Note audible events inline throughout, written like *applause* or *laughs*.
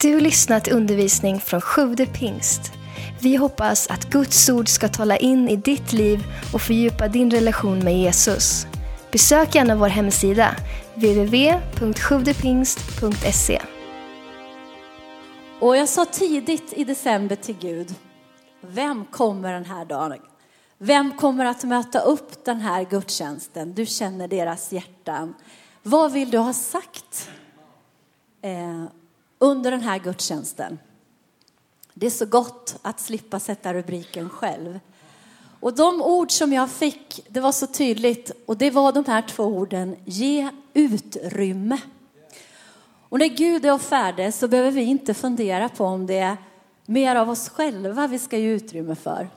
Du lyssnat till undervisning från Sjude pingst. Vi hoppas att Guds ord ska tala in i ditt liv och fördjupa din relation med Jesus. Besök gärna vår hemsida, www.sjuvdepingst.se. Och jag sa tidigt i december till Gud, vem kommer den här dagen? Vem kommer att möta upp den här gudstjänsten? Du känner deras hjärtan. Vad vill du ha sagt eh, under den här gudstjänsten? Det är så gott att slippa sätta rubriken själv. Och de ord som jag fick, det var så tydligt och det var de här två orden, ge utrymme. Och när Gud är färdig så behöver vi inte fundera på om det är mer av oss själva vi ska ge utrymme för.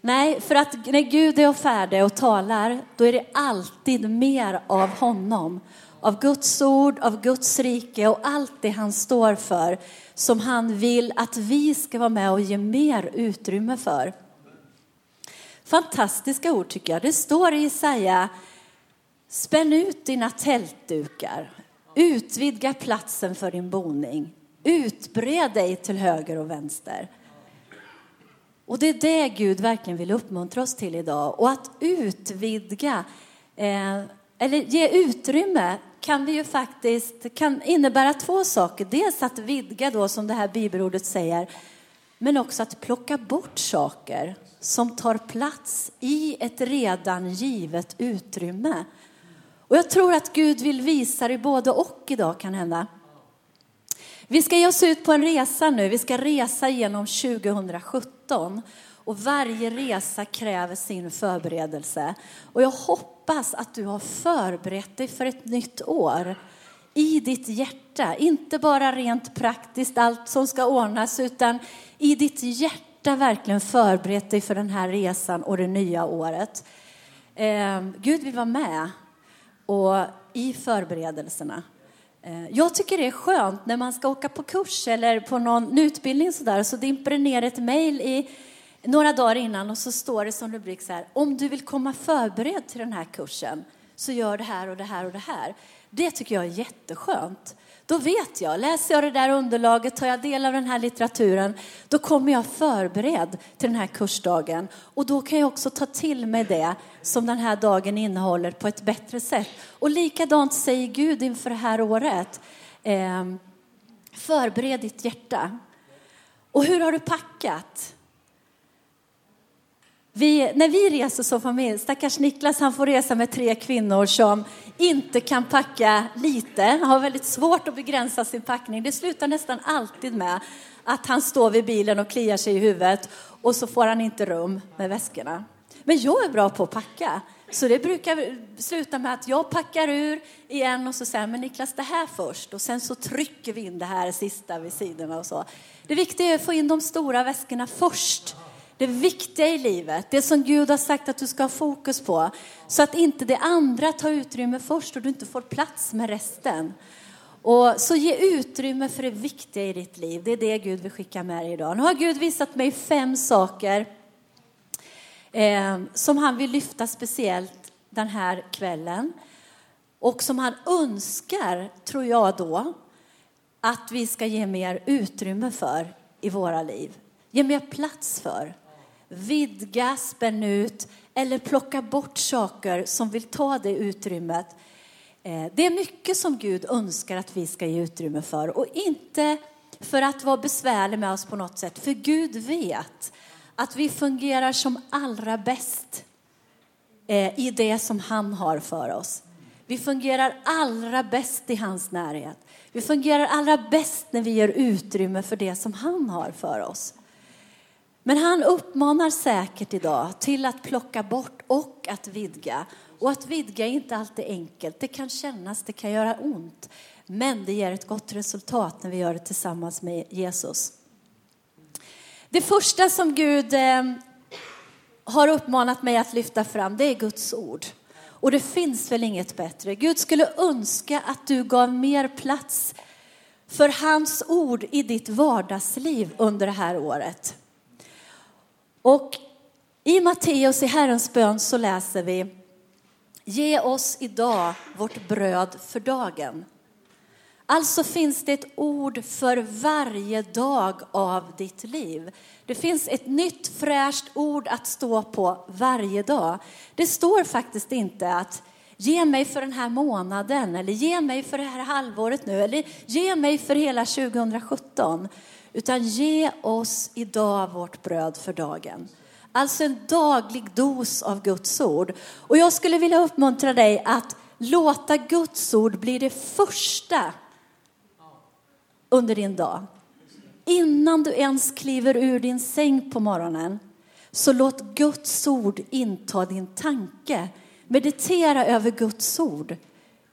Nej, för att när Gud är färdig och talar, då är det alltid mer av honom. Av Guds ord, av Guds rike och allt det han står för som han vill att vi ska vara med och ge mer utrymme för. Fantastiska ord tycker jag. Det står i Jesaja, spänn ut dina tältdukar, utvidga platsen för din boning, utbred dig till höger och vänster. Och det är det Gud verkligen vill uppmuntra oss till idag. Och att utvidga, eh, eller ge utrymme, kan det ju faktiskt, kan innebära två saker. Dels att vidga då, som det här bibelordet säger, men också att plocka bort saker som tar plats i ett redan givet utrymme. Och jag tror att Gud vill visa det både och idag kan hända. Vi ska ge oss ut på en resa nu. Vi ska resa genom 2017 och varje resa kräver sin förberedelse. Och jag hoppas Hoppas att du har förberett dig för ett nytt år i ditt hjärta. Inte bara rent praktiskt allt som ska ordnas utan i ditt hjärta verkligen förberett dig för den här resan och det nya året. Eh, Gud vill vara med och i förberedelserna. Eh, jag tycker det är skönt när man ska åka på kurs eller på någon utbildning sådär, så dimper det ner ett mejl i några dagar innan och så står det som rubrik så här, om du vill komma förberedd till den här kursen så gör det här och det här och det här. Det tycker jag är jätteskönt. Då vet jag, läser jag det där underlaget, tar jag del av den här litteraturen, då kommer jag förberedd till den här kursdagen. Och då kan jag också ta till mig det som den här dagen innehåller på ett bättre sätt. Och likadant säger Gud inför det här året. Eh, förbered ditt hjärta. Och hur har du packat? Vi, när vi reser som familj, stackars Niklas han får resa med tre kvinnor som inte kan packa lite, har väldigt svårt att begränsa sin packning. Det slutar nästan alltid med att han står vid bilen och kliar sig i huvudet och så får han inte rum med väskorna. Men jag är bra på att packa. Så det brukar sluta med att jag packar ur igen och så säger men Niklas det här först och sen så trycker vi in det här sista vid sidorna och så. Det viktiga är att få in de stora väskorna först det viktiga i livet, det som Gud har sagt att du ska ha fokus på. Så att inte det andra tar utrymme först och du inte får plats med resten. Och så ge utrymme för det viktiga i ditt liv. Det är det Gud vill skicka med dig idag. Nu har Gud visat mig fem saker eh, som han vill lyfta speciellt den här kvällen. Och som han önskar, tror jag då, att vi ska ge mer utrymme för i våra liv. Ge mer plats för vidga, spänn ut eller plocka bort saker som vill ta det utrymmet. Eh, det är mycket som Gud önskar att vi ska ge utrymme för och inte för att vara besvärlig med oss på något sätt. För Gud vet att vi fungerar som allra bäst eh, i det som han har för oss. Vi fungerar allra bäst i hans närhet. Vi fungerar allra bäst när vi ger utrymme för det som han har för oss. Men han uppmanar säkert idag till att plocka bort och att vidga. Och att vidga är inte alltid enkelt. Det kan kännas, det kan göra ont. Men det ger ett gott resultat när vi gör det tillsammans med Jesus. Det första som Gud eh, har uppmanat mig att lyfta fram, det är Guds ord. Och det finns väl inget bättre. Gud skulle önska att du gav mer plats för hans ord i ditt vardagsliv under det här året. Och i Matteus i Herrens bön så läser vi Ge oss idag vårt bröd för dagen. Alltså finns det ett ord för varje dag av ditt liv. Det finns ett nytt fräscht ord att stå på varje dag. Det står faktiskt inte att ge mig för den här månaden eller ge mig för det här halvåret nu eller ge mig för hela 2017. Utan ge oss idag vårt bröd för dagen. Alltså en daglig dos av Guds ord. Och jag skulle vilja uppmuntra dig att låta Guds ord bli det första under din dag. Innan du ens kliver ur din säng på morgonen, så låt Guds ord inta din tanke. Meditera över Guds ord.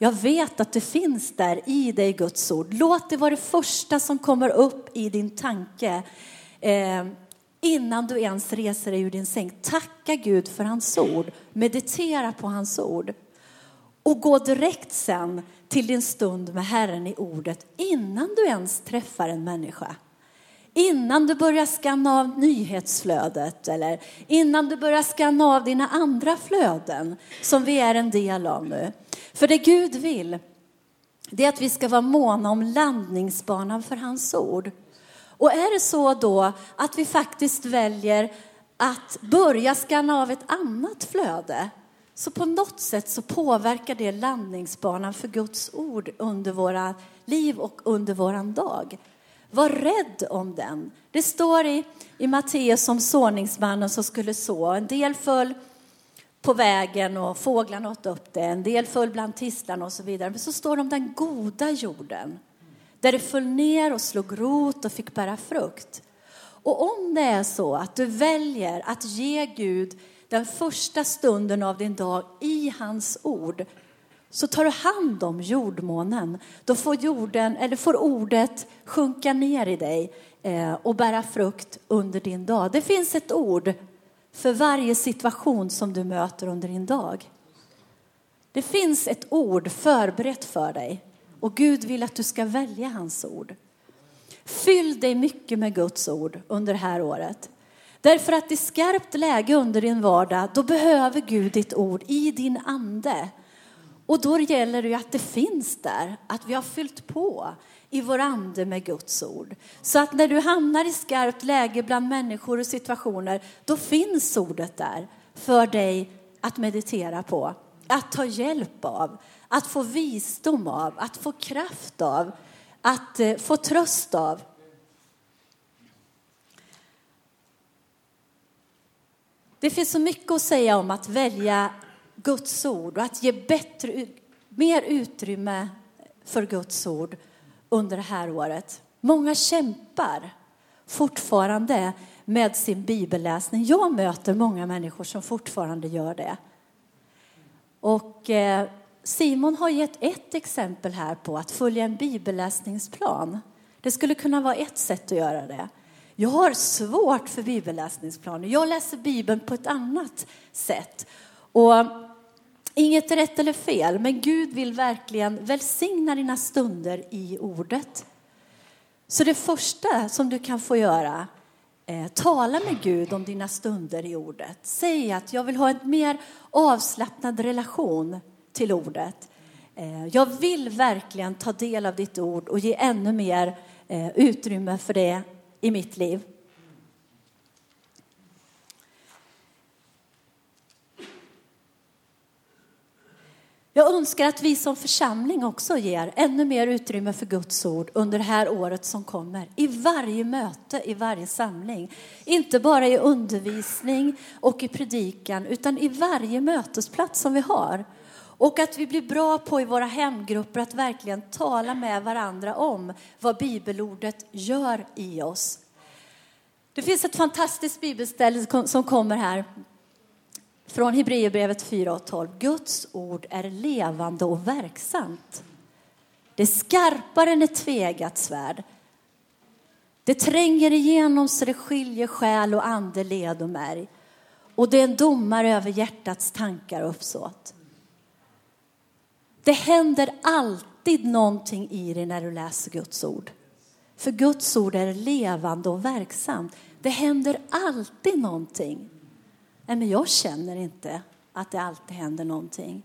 Jag vet att det finns där i dig, Guds ord. Låt det vara det första som kommer upp i din tanke eh, innan du ens reser dig ur din säng. Tacka Gud för hans ord. Meditera på hans ord. Och gå direkt sen till din stund med Herren i ordet innan du ens träffar en människa. Innan du börjar skanna av nyhetsflödet eller innan du börjar skanna av dina andra flöden som vi är en del av nu. För det Gud vill, det är att vi ska vara måna om landningsbanan för hans ord. Och är det så då att vi faktiskt väljer att börja skanna av ett annat flöde, så på något sätt så påverkar det landningsbanan för Guds ord under våra liv och under våran dag. Var rädd om den. Det står i, i Matteus om såningsmannen som skulle så. En del föll på vägen och fåglarna åt upp det. En del föll bland tistlarna och så vidare. Men så står det om den goda jorden. Där det föll ner och slog rot och fick bära frukt. Och om det är så att du väljer att ge Gud den första stunden av din dag i hans ord så tar du hand om jordmånen. Då får, jorden, eller får ordet sjunka ner i dig eh, och bära frukt under din dag. Det finns ett ord för varje situation som du möter under din dag. Det finns ett ord förberett för dig och Gud vill att du ska välja hans ord. Fyll dig mycket med Guds ord under det här året. Därför att i skarpt läge under din vardag, då behöver Gud ditt ord i din ande. Och då gäller det att det finns där, att vi har fyllt på i vår ande med Guds ord. Så att när du hamnar i skarpt läge bland människor och situationer, då finns ordet där för dig att meditera på, att ta hjälp av, att få visdom av, att få kraft av, att eh, få tröst av. Det finns så mycket att säga om att välja Guds ord och att ge bättre, mer utrymme för Guds ord under det här året. Många kämpar fortfarande med sin bibelläsning. Jag möter många människor som fortfarande gör det. Och eh, Simon har gett ett exempel här på att följa en bibelläsningsplan. Det skulle kunna vara ett sätt att göra det. Jag har svårt för bibelläsningsplaner. Jag läser Bibeln på ett annat sätt. Och inget är rätt eller fel, men Gud vill verkligen välsigna dina stunder i ordet. Så det första som du kan få göra, eh, tala med Gud om dina stunder i ordet. Säg att jag vill ha en mer avslappnad relation till ordet. Eh, jag vill verkligen ta del av ditt ord och ge ännu mer eh, utrymme för det i mitt liv. Önskar att vi som församling också ger ännu mer utrymme för Guds ord under det här året som kommer. I varje möte, i varje samling. Inte bara i undervisning och i predikan, utan i varje mötesplats som vi har. Och att vi blir bra på i våra hemgrupper att verkligen tala med varandra om vad bibelordet gör i oss. Det finns ett fantastiskt bibelställe som kommer här från Hebreerbrevet 4 och 12. Guds ord är levande och verksamt. Det är skarpare än ett tvegat svärd. Det tränger igenom så det skiljer själ och ande, led och märg. Och det är en domare över hjärtats tankar och uppsåt. Det händer alltid någonting i dig när du läser Guds ord. För Guds ord är levande och verksamt. Det händer alltid någonting. Nej, men jag känner inte att det alltid händer någonting.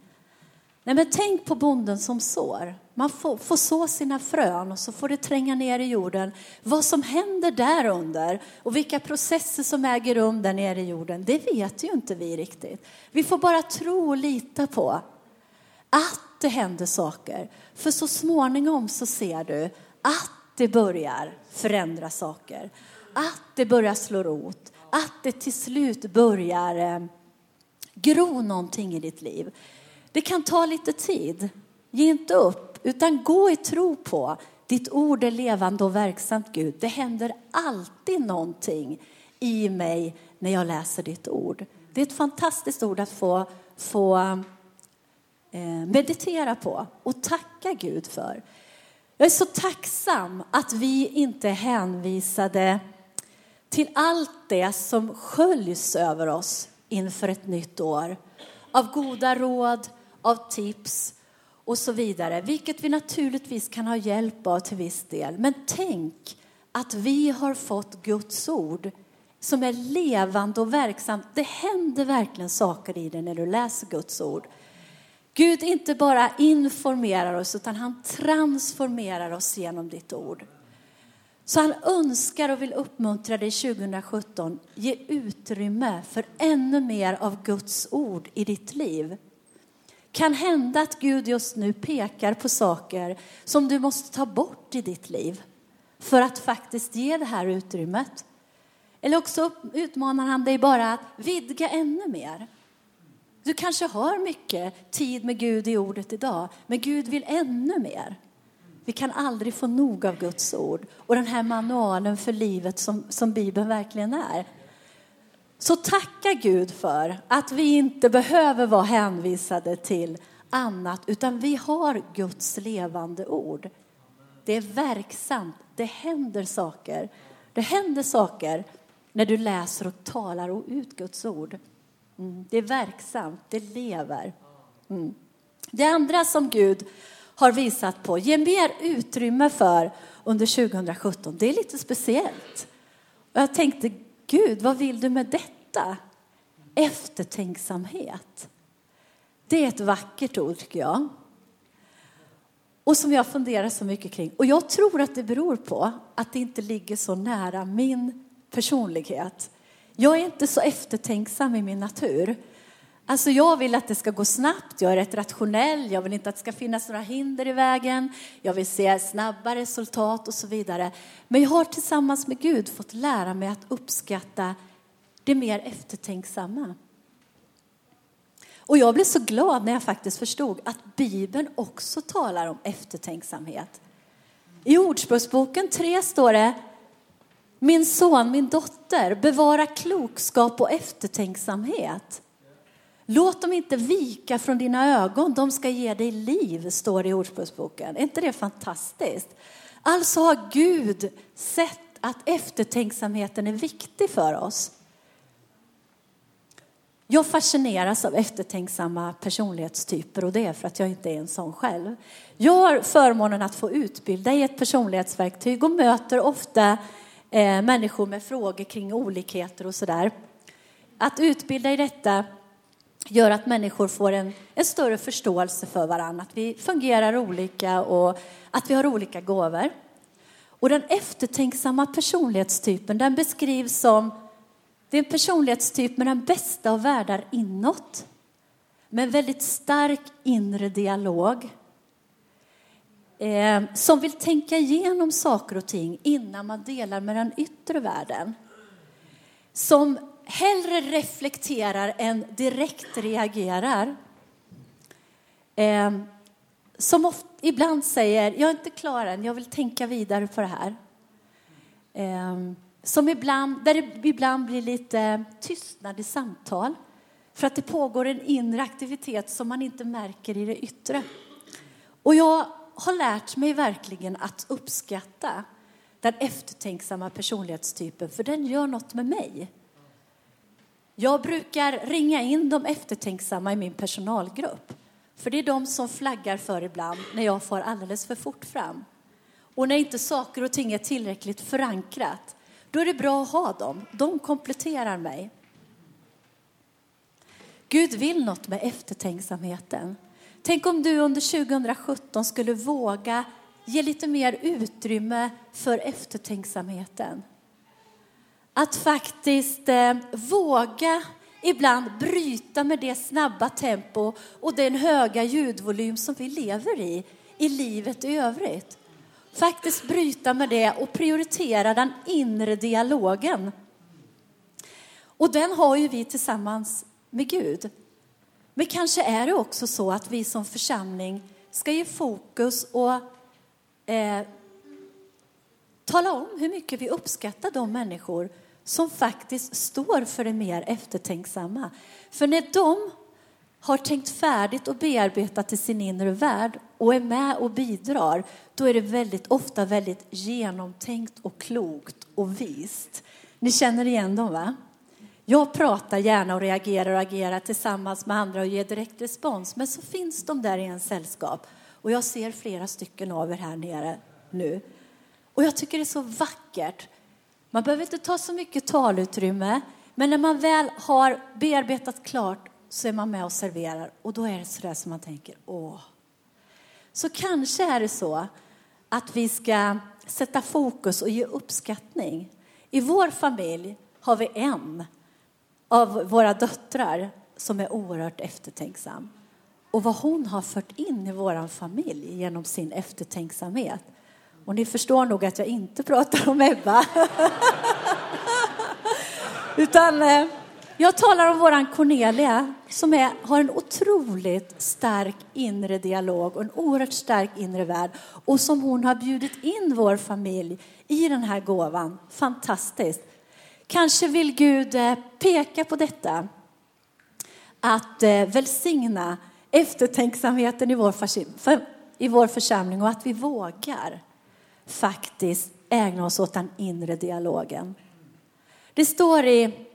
Nej, men tänk på bonden som sår. Man får, får så sina frön och så får det tränga ner i jorden. Vad som händer där under och vilka processer som äger rum där nere i jorden, det vet ju inte vi riktigt. Vi får bara tro och lita på att det händer saker. För så småningom så ser du att det börjar förändra saker. Att det börjar slå rot. Att det till slut börjar eh, gro någonting i ditt liv. Det kan ta lite tid. Ge inte upp, utan gå i tro på ditt ord är levande och verksamt, Gud. Det händer alltid någonting i mig när jag läser ditt ord. Det är ett fantastiskt ord att få, få eh, meditera på och tacka Gud för. Jag är så tacksam att vi inte är hänvisade till allt det som sköljs över oss inför ett nytt år. Av goda råd, av tips och så vidare. Vilket vi naturligtvis kan ha hjälp av till viss del. Men tänk att vi har fått Guds ord som är levande och verksamt. Det händer verkligen saker i det när du läser Guds ord. Gud inte bara informerar oss utan han transformerar oss genom ditt ord. Så han önskar och vill uppmuntra dig 2017. Ge utrymme för ännu mer av Guds ord i ditt liv. Kan hända att Gud just nu pekar på saker som du måste ta bort i ditt liv för att faktiskt ge det här utrymmet. Eller också utmanar han dig bara att vidga ännu mer. Du kanske har mycket tid med Gud i ordet idag, men Gud vill ännu mer. Vi kan aldrig få nog av Guds ord och den här manualen för livet som, som Bibeln verkligen är. Så tacka Gud för att vi inte behöver vara hänvisade till annat, utan vi har Guds levande ord. Det är verksamt, det händer saker. Det händer saker när du läser och talar ut Guds ord. Mm. Det är verksamt, det lever. Mm. Det andra som Gud har visat på, ge mer utrymme för under 2017, det är lite speciellt. Och jag tänkte, Gud, vad vill du med detta? Eftertänksamhet. Det är ett vackert ord, tycker jag. Och som jag funderar så mycket kring. Och jag tror att det beror på att det inte ligger så nära min personlighet. Jag är inte så eftertänksam i min natur. Alltså jag vill att det ska gå snabbt, jag är rätt rationell, jag vill inte att det ska finnas några hinder i vägen, jag vill se snabba resultat och så vidare. Men jag har tillsammans med Gud fått lära mig att uppskatta det mer eftertänksamma. Och jag blev så glad när jag faktiskt förstod att Bibeln också talar om eftertänksamhet. I Ordspråksboken 3 står det min son, min dotter, bevara klokskap och eftertänksamhet. Låt dem inte vika från dina ögon, de ska ge dig liv, står det i Ordspråksboken. Är inte det fantastiskt? Alltså har Gud sett att eftertänksamheten är viktig för oss. Jag fascineras av eftertänksamma personlighetstyper och det är för att jag inte är en sån själv. Jag har förmånen att få utbilda i ett personlighetsverktyg och möter ofta eh, människor med frågor kring olikheter och sådär. Att utbilda i detta gör att människor får en, en större förståelse för varandra, att vi fungerar olika och att vi har olika gåvor. Och den eftertänksamma personlighetstypen den beskrivs som det är en personlighetstyp med den bästa av världar inåt, med en väldigt stark inre dialog eh, som vill tänka igenom saker och ting innan man delar med den yttre världen. Som hellre reflekterar än direkt reagerar. Eh, som ofta, ibland säger, jag är inte klar än, jag vill tänka vidare på det här. Eh, som ibland, där det ibland blir lite tystnad i samtal för att det pågår en inre aktivitet som man inte märker i det yttre. Och jag har lärt mig verkligen att uppskatta den eftertänksamma personlighetstypen, för den gör något med mig. Jag brukar ringa in de eftertänksamma i min personalgrupp, för det är de som flaggar för ibland när jag får alldeles för fort fram. Och när inte saker och ting är tillräckligt förankrat, då är det bra att ha dem. De kompletterar mig. Gud vill något med eftertänksamheten. Tänk om du under 2017 skulle våga ge lite mer utrymme för eftertänksamheten. Att faktiskt eh, våga ibland bryta med det snabba tempo och den höga ljudvolym som vi lever i, i livet i övrigt. Faktiskt bryta med det och prioritera den inre dialogen. Och den har ju vi tillsammans med Gud. Men kanske är det också så att vi som församling ska ge fokus och eh, tala om hur mycket vi uppskattar de människor som faktiskt står för det mer eftertänksamma. För när de har tänkt färdigt och bearbetat i sin inre värld och är med och bidrar, då är det väldigt ofta väldigt genomtänkt och klokt och vist. Ni känner igen dem, va? Jag pratar gärna och reagerar och agerar tillsammans med andra och ger direkt respons, men så finns de där i en sällskap och jag ser flera stycken av er här nere nu. Och jag tycker det är så vackert man behöver inte ta så mycket talutrymme, men när man väl har bearbetat klart så är man med och serverar och då är det sådär som man tänker, åh. Så kanske är det så att vi ska sätta fokus och ge uppskattning. I vår familj har vi en av våra döttrar som är oerhört eftertänksam. Och vad hon har fört in i vår familj genom sin eftertänksamhet och ni förstår nog att jag inte pratar om Ebba. *laughs* Utan eh, jag talar om våran Cornelia som är, har en otroligt stark inre dialog och en oerhört stark inre värld och som hon har bjudit in vår familj i den här gåvan. Fantastiskt. Kanske vill Gud eh, peka på detta. Att eh, välsigna eftertänksamheten i vår, i vår församling och att vi vågar faktiskt ägna oss åt den inre dialogen. Det står i,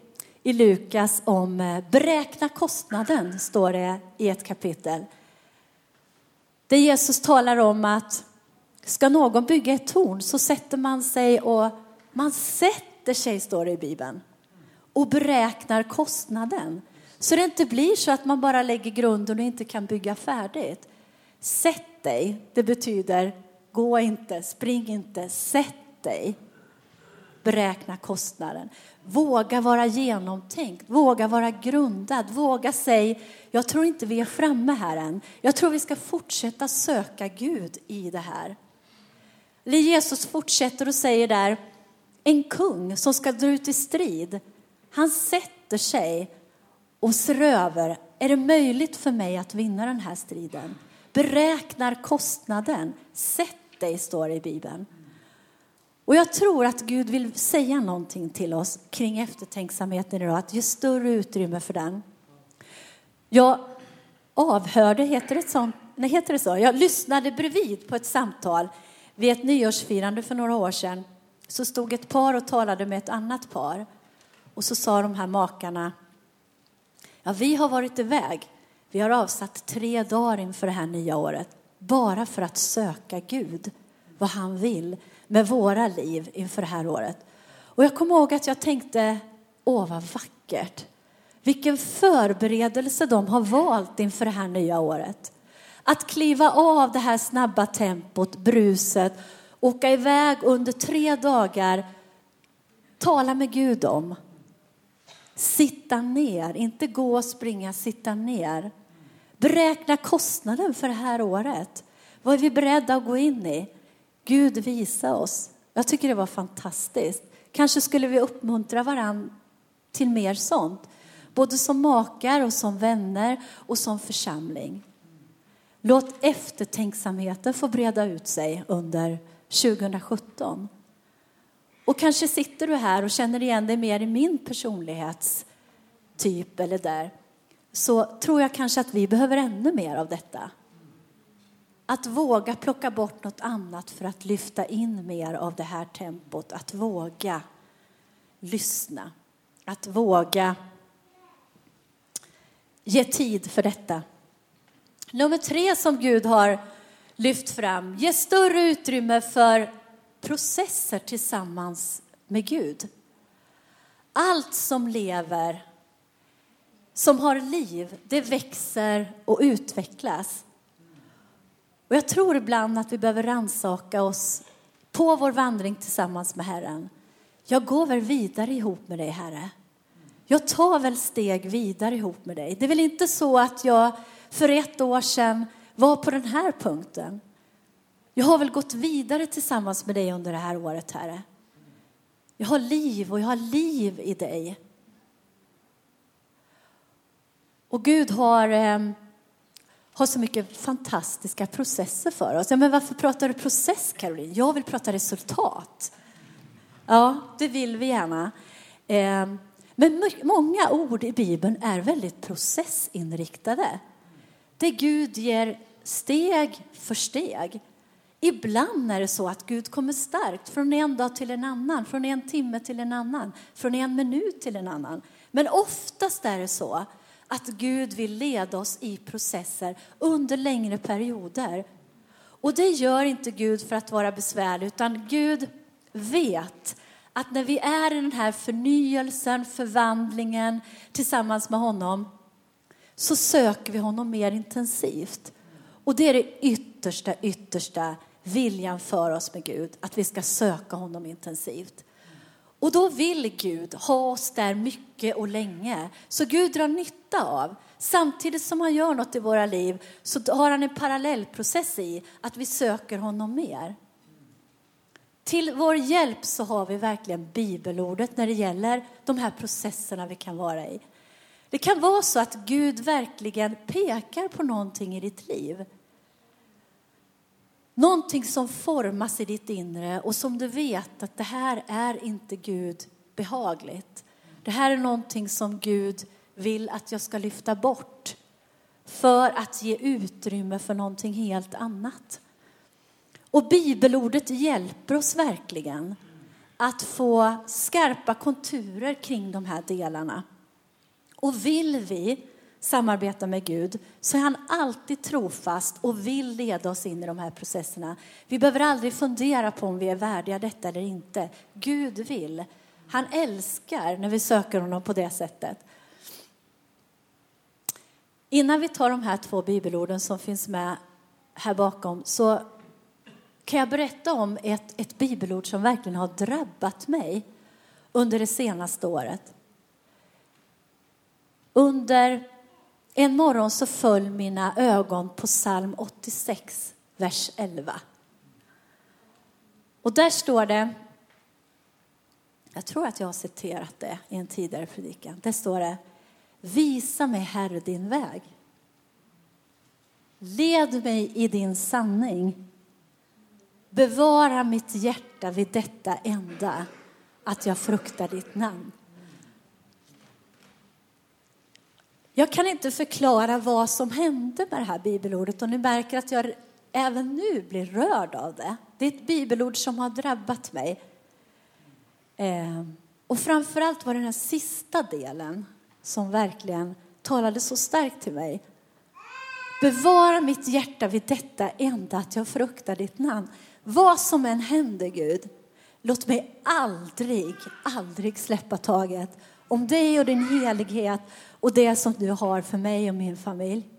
i Lukas om eh, beräkna kostnaden, står det i ett kapitel. Där Jesus talar om att ska någon bygga ett torn så sätter man sig och man sätter sig, står det i Bibeln, och beräknar kostnaden. Så det inte blir så att man bara lägger grunden och inte kan bygga färdigt. Sätt dig, det betyder Gå inte, spring inte, sätt dig. Beräkna kostnaden. Våga vara genomtänkt, våga vara grundad, våga säga jag tror inte vi är framme här än. Jag tror vi ska fortsätta söka Gud i det här. Jesus fortsätter och säger där, en kung som ska dra ut i strid, han sätter sig och ser över, är det möjligt för mig att vinna den här striden? Beräknar kostnaden, sätt dig, står det i Bibeln. Och jag tror att Gud vill säga någonting till oss kring eftertänksamheten idag, att ge större utrymme för den. Jag avhörde, heter det, sånt, nej, heter det så? Jag lyssnade bredvid på ett samtal vid ett nyårsfirande för några år sedan. Så stod ett par och talade med ett annat par. Och så sa de här makarna, ja vi har varit iväg. Vi har avsatt tre dagar inför det här nya året bara för att söka Gud, vad han vill med våra liv inför det här året. Och jag kommer ihåg att jag tänkte, åh vad vackert. Vilken förberedelse de har valt inför det här nya året. Att kliva av det här snabba tempot, bruset, åka iväg under tre dagar, tala med Gud om. Sitta ner, inte gå och springa, sitta ner. Beräkna kostnaden för det här året. Vad är vi beredda att gå in i? Gud visa oss. Jag tycker det var fantastiskt. Kanske skulle vi uppmuntra varandra till mer sånt. Både som makar och som vänner och som församling. Låt eftertänksamheten få breda ut sig under 2017. Och kanske sitter du här och känner igen dig mer i min personlighetstyp eller där så tror jag kanske att vi behöver ännu mer av detta. Att våga plocka bort något annat för att lyfta in mer av det här tempot. Att våga lyssna. Att våga ge tid för detta. Nummer tre som Gud har lyft fram. Ge större utrymme för processer tillsammans med Gud. Allt som lever som har liv, det växer och utvecklas Och jag tror ibland att vi behöver ransaka oss på vår vandring tillsammans med Herren. Jag går väl vidare ihop med dig, Herre. Jag tar väl steg vidare ihop med dig. Det är väl inte så att jag för ett år sedan var på den här punkten. Jag har väl gått vidare tillsammans med dig under det här året, Herre. Jag har liv och jag har liv i dig. Och Gud har, eh, har så mycket fantastiska processer för oss. Ja, men varför pratar du process, Caroline? Jag vill prata resultat. Ja, det vill vi gärna. Eh, men många ord i Bibeln är väldigt processinriktade. Det Gud ger steg för steg. Ibland är det så att Gud kommer starkt från en dag till en annan, från en timme till en annan, från en minut till en annan. Men oftast är det så att Gud vill leda oss i processer under längre perioder. Och det gör inte Gud för att vara besvärlig, utan Gud vet att när vi är i den här förnyelsen, förvandlingen tillsammans med honom, så söker vi honom mer intensivt. Och det är det yttersta, yttersta viljan för oss med Gud, att vi ska söka honom intensivt. Och då vill Gud ha oss där mycket och länge. Så Gud drar nytta av, samtidigt som han gör något i våra liv, så har han en parallellprocess i att vi söker honom mer. Till vår hjälp så har vi verkligen bibelordet när det gäller de här processerna vi kan vara i. Det kan vara så att Gud verkligen pekar på någonting i ditt liv Någonting som formas i ditt inre och som du vet att det här är inte Gud behagligt. Det här är någonting som Gud vill att jag ska lyfta bort för att ge utrymme för någonting helt annat. Och bibelordet hjälper oss verkligen att få skarpa konturer kring de här delarna. Och vill vi samarbeta med Gud så är han alltid trofast och vill leda oss in i de här processerna. Vi behöver aldrig fundera på om vi är värdiga detta eller inte. Gud vill. Han älskar när vi söker honom på det sättet. Innan vi tar de här två bibelorden som finns med här bakom så kan jag berätta om ett, ett bibelord som verkligen har drabbat mig under det senaste året. Under en morgon så föll mina ögon på psalm 86, vers 11. Och där står det, jag tror att jag har citerat det i en tidigare predikan. Där står det, visa mig Herre din väg. Led mig i din sanning. Bevara mitt hjärta vid detta enda, att jag fruktar ditt namn. Jag kan inte förklara vad som hände med det här bibelordet och ni märker att jag även nu blir rörd av det. Det är ett bibelord som har drabbat mig. Eh, och framförallt var det den här sista delen som verkligen talade så starkt till mig. Bevara mitt hjärta vid detta enda att jag fruktar ditt namn. Vad som än händer Gud, låt mig aldrig, aldrig släppa taget om dig och din helighet och det som du har för mig och min familj.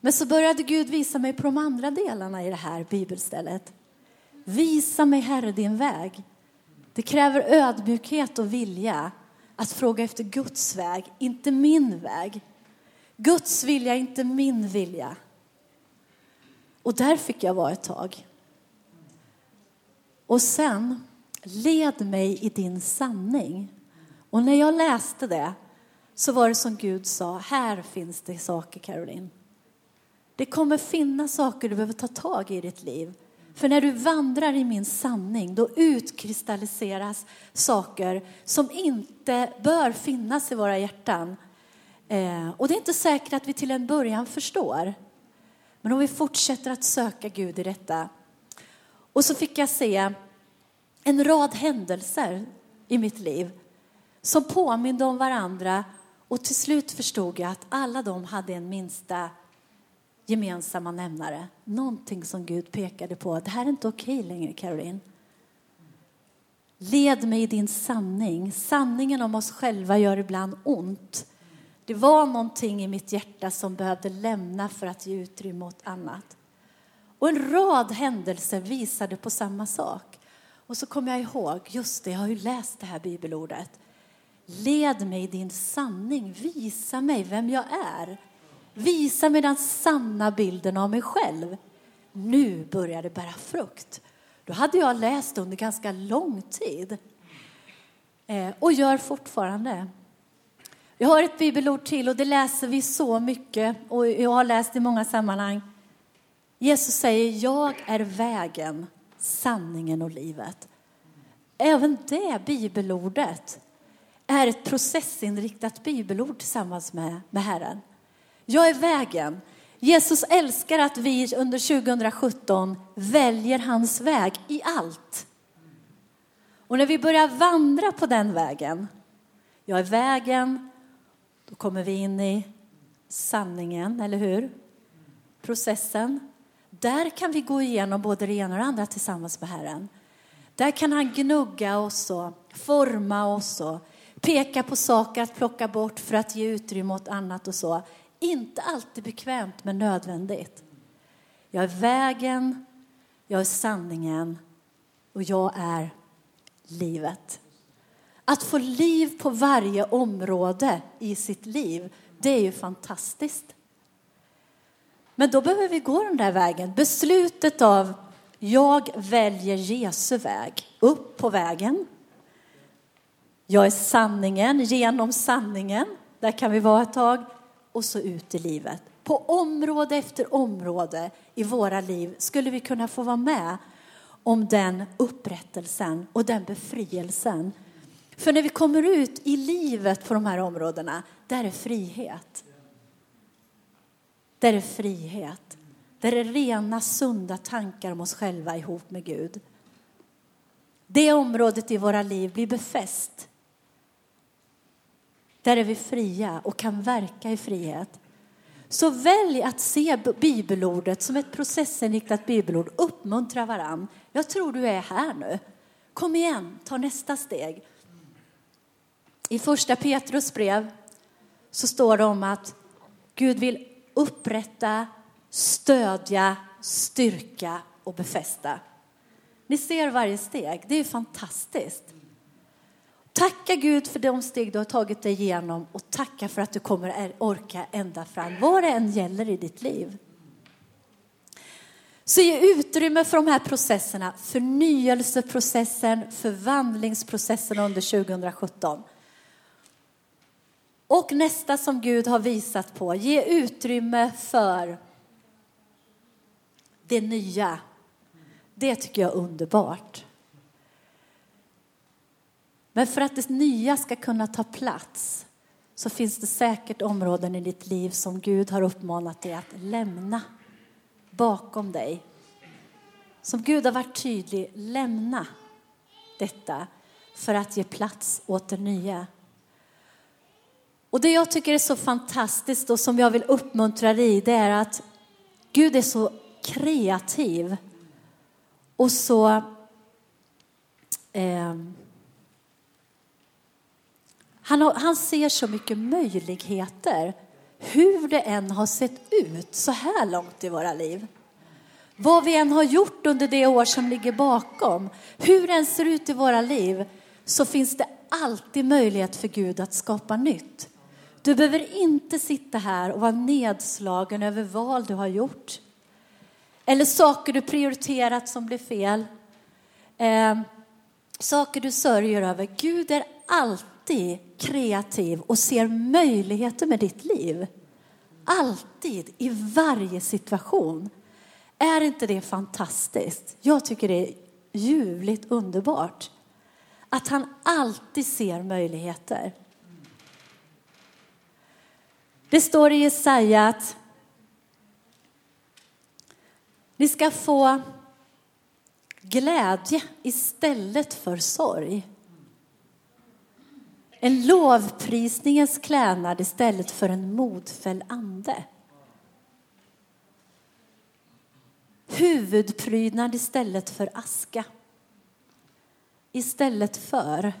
Men så började Gud visa mig på de andra delarna i det här bibelstället. Visa mig, Herre, din väg. Det kräver ödmjukhet och vilja att fråga efter Guds väg, inte min väg. Guds vilja, inte min vilja. Och där fick jag vara ett tag. Och sen, led mig i din sanning. Och när jag läste det så var det som Gud sa, här finns det saker Caroline. Det kommer finnas saker du behöver ta tag i i ditt liv. För när du vandrar i min sanning, då utkristalliseras saker som inte bör finnas i våra hjärtan. Eh, och det är inte säkert att vi till en början förstår. Men om vi fortsätter att söka Gud i detta. Och så fick jag se en rad händelser i mitt liv som påminde om varandra och till slut förstod jag att alla de hade en minsta gemensamma nämnare. Någonting som Gud pekade på. Det här är inte okej längre, Caroline. Led mig i din sanning. Sanningen om oss själva gör ibland ont. Det var någonting i mitt hjärta som behövde lämna för att ge utrymme åt annat. Och en rad händelser visade på samma sak. Och så kom jag ihåg, just det, jag har ju läst det här bibelordet. Led mig i din sanning, visa mig vem jag är. Visa mig den sanna bilden av mig själv. Nu börjar det bära frukt. Då hade jag läst under ganska lång tid eh, och gör fortfarande. Jag har ett bibelord till och det läser vi så mycket och jag har läst i många sammanhang. Jesus säger, jag är vägen, sanningen och livet. Även det bibelordet är ett processinriktat bibelord tillsammans med, med Herren. Jag är vägen. Jesus älskar att vi under 2017 väljer hans väg i allt. Och när vi börjar vandra på den vägen, jag är vägen, då kommer vi in i sanningen, eller hur? Processen. Där kan vi gå igenom både det ena och det andra tillsammans med Herren. Där kan han gnugga oss och forma oss och peka på saker att plocka bort för att ge utrymme åt annat och så. Inte alltid bekvämt, men nödvändigt. Jag är vägen, jag är sanningen och jag är livet. Att få liv på varje område i sitt liv, det är ju fantastiskt. Men då behöver vi gå den där vägen. Beslutet av jag väljer Jesu väg, upp på vägen. Jag är sanningen, genom sanningen, där kan vi vara ett tag, och så ut i livet. På område efter område i våra liv skulle vi kunna få vara med om den upprättelsen och den befrielsen. För när vi kommer ut i livet på de här områdena, där är frihet. Där är frihet. Där är rena, sunda tankar om oss själva ihop med Gud. Det området i våra liv blir befäst. Där är vi fria och kan verka i frihet. Så välj att se bibelordet som ett processinriktat bibelord. Uppmuntra varann. Jag tror du är här nu. Kom igen, ta nästa steg. I första Petrus brev så står det om att Gud vill upprätta, stödja, styrka och befästa. Ni ser varje steg. Det är fantastiskt. Tacka Gud för de steg du har tagit dig igenom och tacka för att du kommer orka ända fram, vad det än gäller i ditt liv. Så ge utrymme för de här processerna, förnyelseprocessen, förvandlingsprocessen under 2017. Och nästa som Gud har visat på, ge utrymme för det nya. Det tycker jag är underbart. Men för att det nya ska kunna ta plats så finns det säkert områden i ditt liv som Gud har uppmanat dig att lämna bakom dig. Som Gud har varit tydlig, lämna detta för att ge plats åt det nya. Och det jag tycker är så fantastiskt och som jag vill uppmuntra dig i, det är att Gud är så kreativ och så eh, han, har, han ser så mycket möjligheter, hur det än har sett ut så här långt i våra liv. Vad vi än har gjort under det år som ligger bakom, hur det än ser ut i våra liv, så finns det alltid möjlighet för Gud att skapa nytt. Du behöver inte sitta här och vara nedslagen över val du har gjort. Eller saker du prioriterat som blev fel. Eh, saker du sörjer över. Gud är alltid alltid kreativ och ser möjligheter med ditt liv. Alltid, i varje situation. Är inte det fantastiskt? Jag tycker det är ljuvligt underbart. Att han alltid ser möjligheter. Det står i Jesaja att ni ska få glädje istället för sorg. En lovprisningens klädnad istället för en modfälld ande. Huvudprydnad istället för aska. Istället för.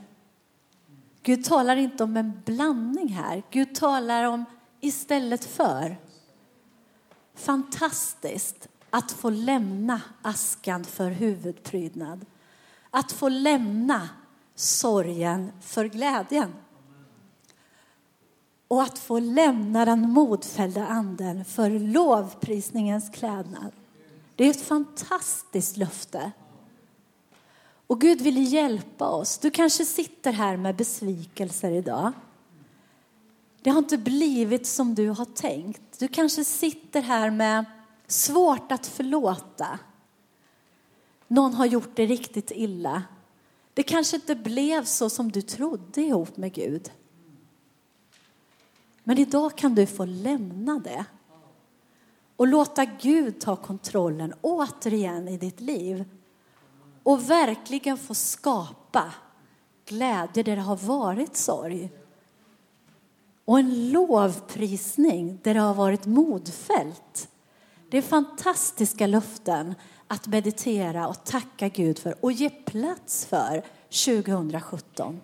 Gud talar inte om en blandning här. Gud talar om istället för. Fantastiskt att få lämna askan för huvudprydnad. Att få lämna sorgen för glädjen. Och att få lämna den modfällda anden för lovprisningens klädnad. Det är ett fantastiskt löfte. Och Gud vill hjälpa oss. Du kanske sitter här med besvikelser idag. Det har inte blivit som du har tänkt. Du kanske sitter här med svårt att förlåta. Någon har gjort det riktigt illa. Det kanske inte blev så som du trodde ihop med Gud. Men idag kan du få lämna det och låta Gud ta kontrollen återigen i ditt liv och verkligen få skapa glädje där det har varit sorg och en lovprisning där det har varit modfällt. Det är fantastiska löften att meditera och tacka Gud för och ge plats för 2017.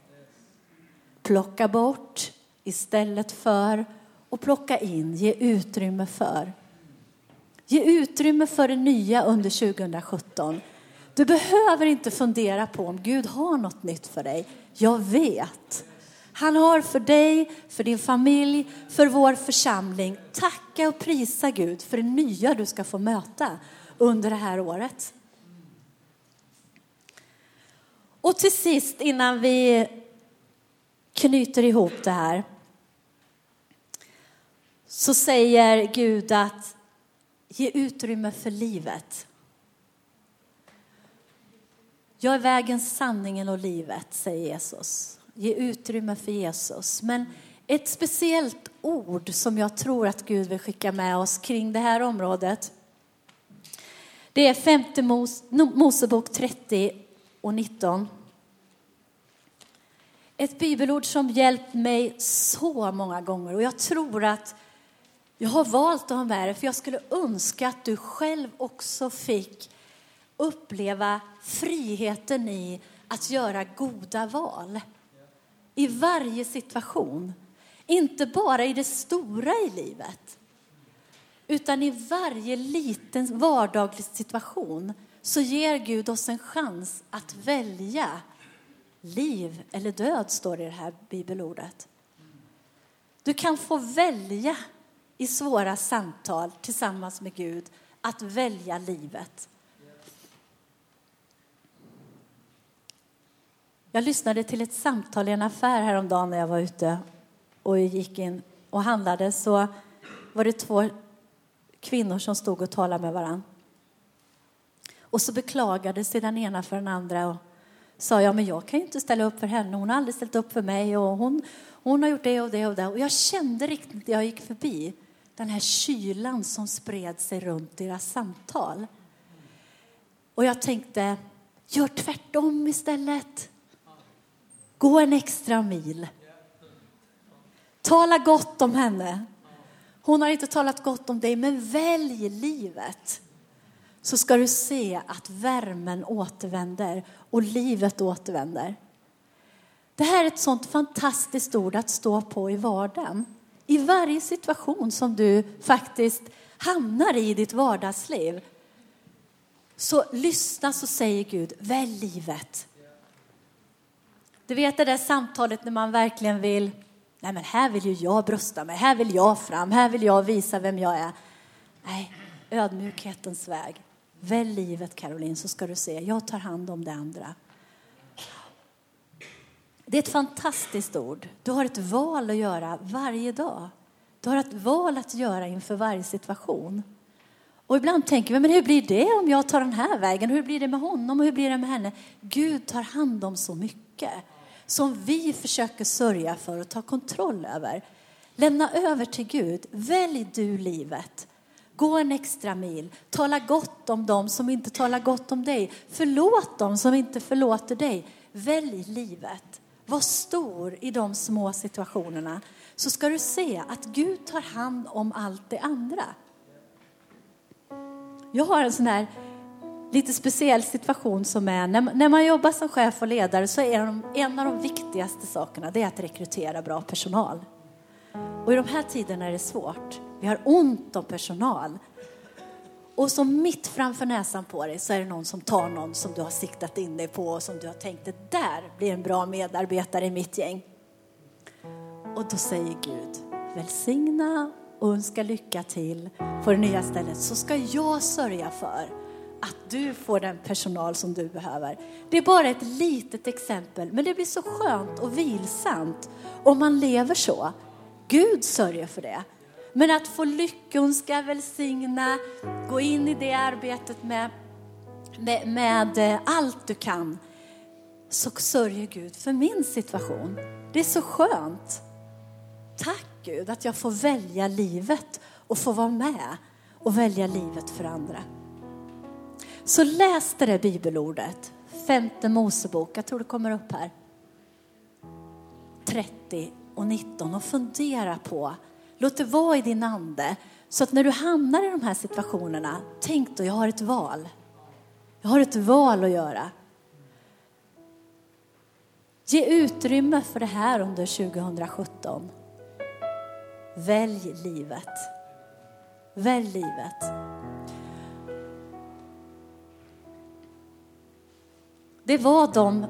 Plocka bort istället för och plocka in, ge utrymme för. Ge utrymme för det nya under 2017. Du behöver inte fundera på om Gud har något nytt för dig. Jag vet. Han har för dig, för din familj, för vår församling. Tacka och prisa Gud för det nya du ska få möta under det här året. Och till sist innan vi knyter ihop det här så säger Gud att ge utrymme för livet. Jag är vägen, sanningen och livet, säger Jesus. Ge utrymme för Jesus. Men ett speciellt ord som jag tror att Gud vill skicka med oss kring det här området. Det är femte Mos Mosebok 30 och 19. Ett bibelord som hjälpt mig så många gånger och jag tror att jag har valt att ha med det för jag skulle önska att du själv också fick uppleva friheten i att göra goda val. I varje situation. Inte bara i det stora i livet. Utan i varje liten vardaglig situation så ger Gud oss en chans att välja liv eller död, står det i det här bibelordet. Du kan få välja i svåra samtal tillsammans med Gud att välja livet. Jag lyssnade till ett samtal i en affär häromdagen när jag var ute och gick in och handlade så var det två kvinnor som stod och talade med varandra. Och så beklagade sig den ena för den andra och sa ja men jag kan ju inte ställa upp för henne, hon har aldrig ställt upp för mig och hon, hon har gjort det och det och det. Och jag kände riktigt när jag gick förbi den här kylan som spred sig runt deras samtal. Och jag tänkte, gör tvärtom istället. Gå en extra mil. Tala gott om henne. Hon har inte talat gott om dig, men välj livet. Så ska du se att värmen återvänder och livet återvänder. Det här är ett sånt fantastiskt ord att stå på i vardagen. I varje situation som du faktiskt hamnar i ditt vardagsliv. Så lyssna så säger Gud, välj livet. Du vet det där samtalet när man verkligen vill, nej men här vill ju jag brösta mig, här vill jag fram, här vill jag visa vem jag är. Nej, ödmjukhetens väg. Välj livet Caroline så ska du se, jag tar hand om det andra. Det är ett fantastiskt ord. Du har ett val att göra varje dag. Du har ett val att göra inför varje situation. Och ibland tänker vi, men hur blir det om jag tar den här vägen? Hur blir det med honom och hur blir det med henne? Gud tar hand om så mycket som vi försöker sörja för och ta kontroll över. Lämna över till Gud. Välj du livet. Gå en extra mil. Tala gott om dem som inte talar gott om dig. Förlåt dem som inte förlåter dig. Välj livet. Var stor i de små situationerna så ska du se att Gud tar hand om allt det andra. Jag har en sån här lite speciell situation som är när, när man jobbar som chef och ledare så är de, en av de viktigaste sakerna det är att rekrytera bra personal. Och i de här tiderna är det svårt. Vi har ont om personal. Och så mitt framför näsan på dig så är det någon som tar någon som du har siktat in dig på och som du har tänkt det där blir en bra medarbetare i mitt gäng. Och då säger Gud, välsigna och önska lycka till på det nya stället så ska jag sörja för att du får den personal som du behöver. Det är bara ett litet exempel, men det blir så skönt och vilsamt om man lever så. Gud sörjer för det. Men att få lyckönska, välsigna, gå in i det arbetet med, med, med eh, allt du kan, så sörjer Gud för min situation. Det är så skönt. Tack Gud att jag får välja livet och få vara med och välja livet för andra. Så läs det där bibelordet, femte Mosebok, jag tror det kommer upp här. 30 och 19 och fundera på, låt det vara i din ande. Så att när du hamnar i de här situationerna, tänk då, jag har ett val. Jag har ett val att göra. Ge utrymme för det här under 2017. Välj livet. Välj livet. Det var de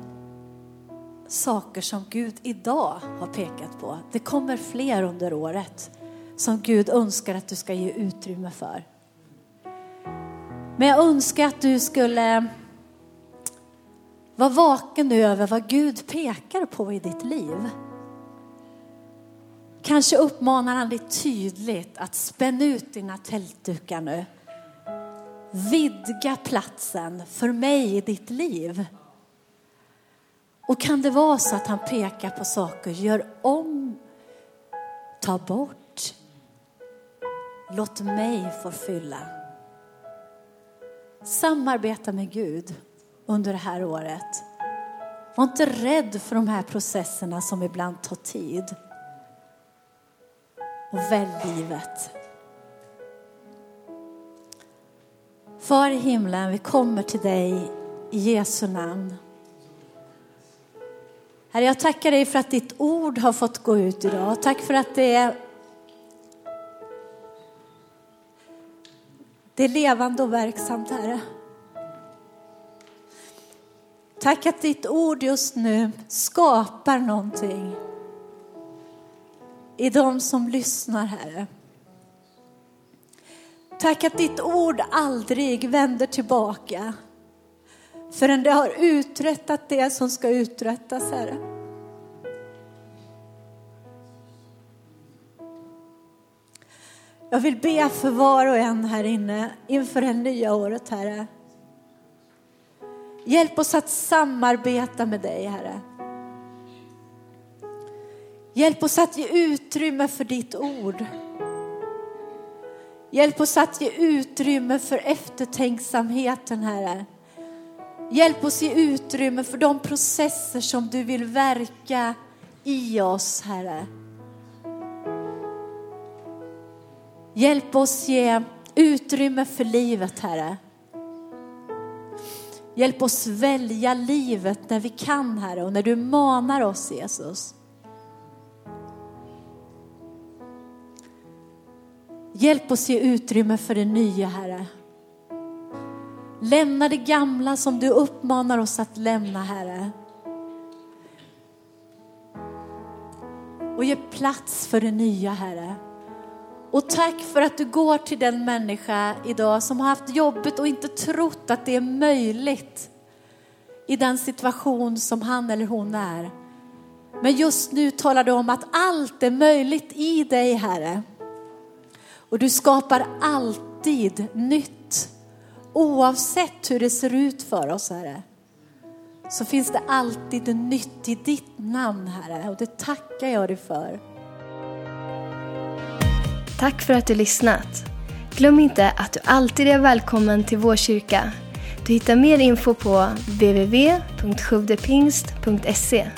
saker som Gud idag har pekat på. Det kommer fler under året som Gud önskar att du ska ge utrymme för. Men jag önskar att du skulle vara vaken över vad Gud pekar på i ditt liv. Kanske uppmanar han dig tydligt att spänna ut dina tältdukar nu. Vidga platsen för mig i ditt liv. Och kan det vara så att han pekar på saker, gör om, ta bort. Låt mig få fylla. Samarbeta med Gud under det här året. Var inte rädd för de här processerna som ibland tar tid. Och välj livet. Far i himlen, vi kommer till dig i Jesu namn. Herre, jag tackar dig för att ditt ord har fått gå ut idag. Tack för att det är, det är levande och verksamt, Herre. Tack att ditt ord just nu skapar någonting i de som lyssnar, Herre. Tack att ditt ord aldrig vänder tillbaka förrän det har uträttat det som ska uträttas, Herre. Jag vill be för var och en här inne inför det nya året, Herre. Hjälp oss att samarbeta med dig, Herre. Hjälp oss att ge utrymme för ditt ord. Hjälp oss att ge utrymme för eftertänksamheten, Herre. Hjälp oss ge utrymme för de processer som du vill verka i oss, Herre. Hjälp oss ge utrymme för livet, Herre. Hjälp oss välja livet när vi kan, Herre, och när du manar oss, Jesus. Hjälp oss ge utrymme för det nya, Herre. Lämna det gamla som du uppmanar oss att lämna, Herre. Och ge plats för det nya, Herre. Och tack för att du går till den människa idag som har haft jobbet och inte trott att det är möjligt i den situation som han eller hon är. Men just nu talar du om att allt är möjligt i dig, Herre. Och du skapar alltid nytt. Oavsett hur det ser ut för oss, Herre, så finns det alltid nytt i ditt namn, Herre. Och det tackar jag dig för. Tack för att du lyssnat. Glöm inte att du alltid är välkommen till vår kyrka. Du hittar mer info på www.sjodepingst.se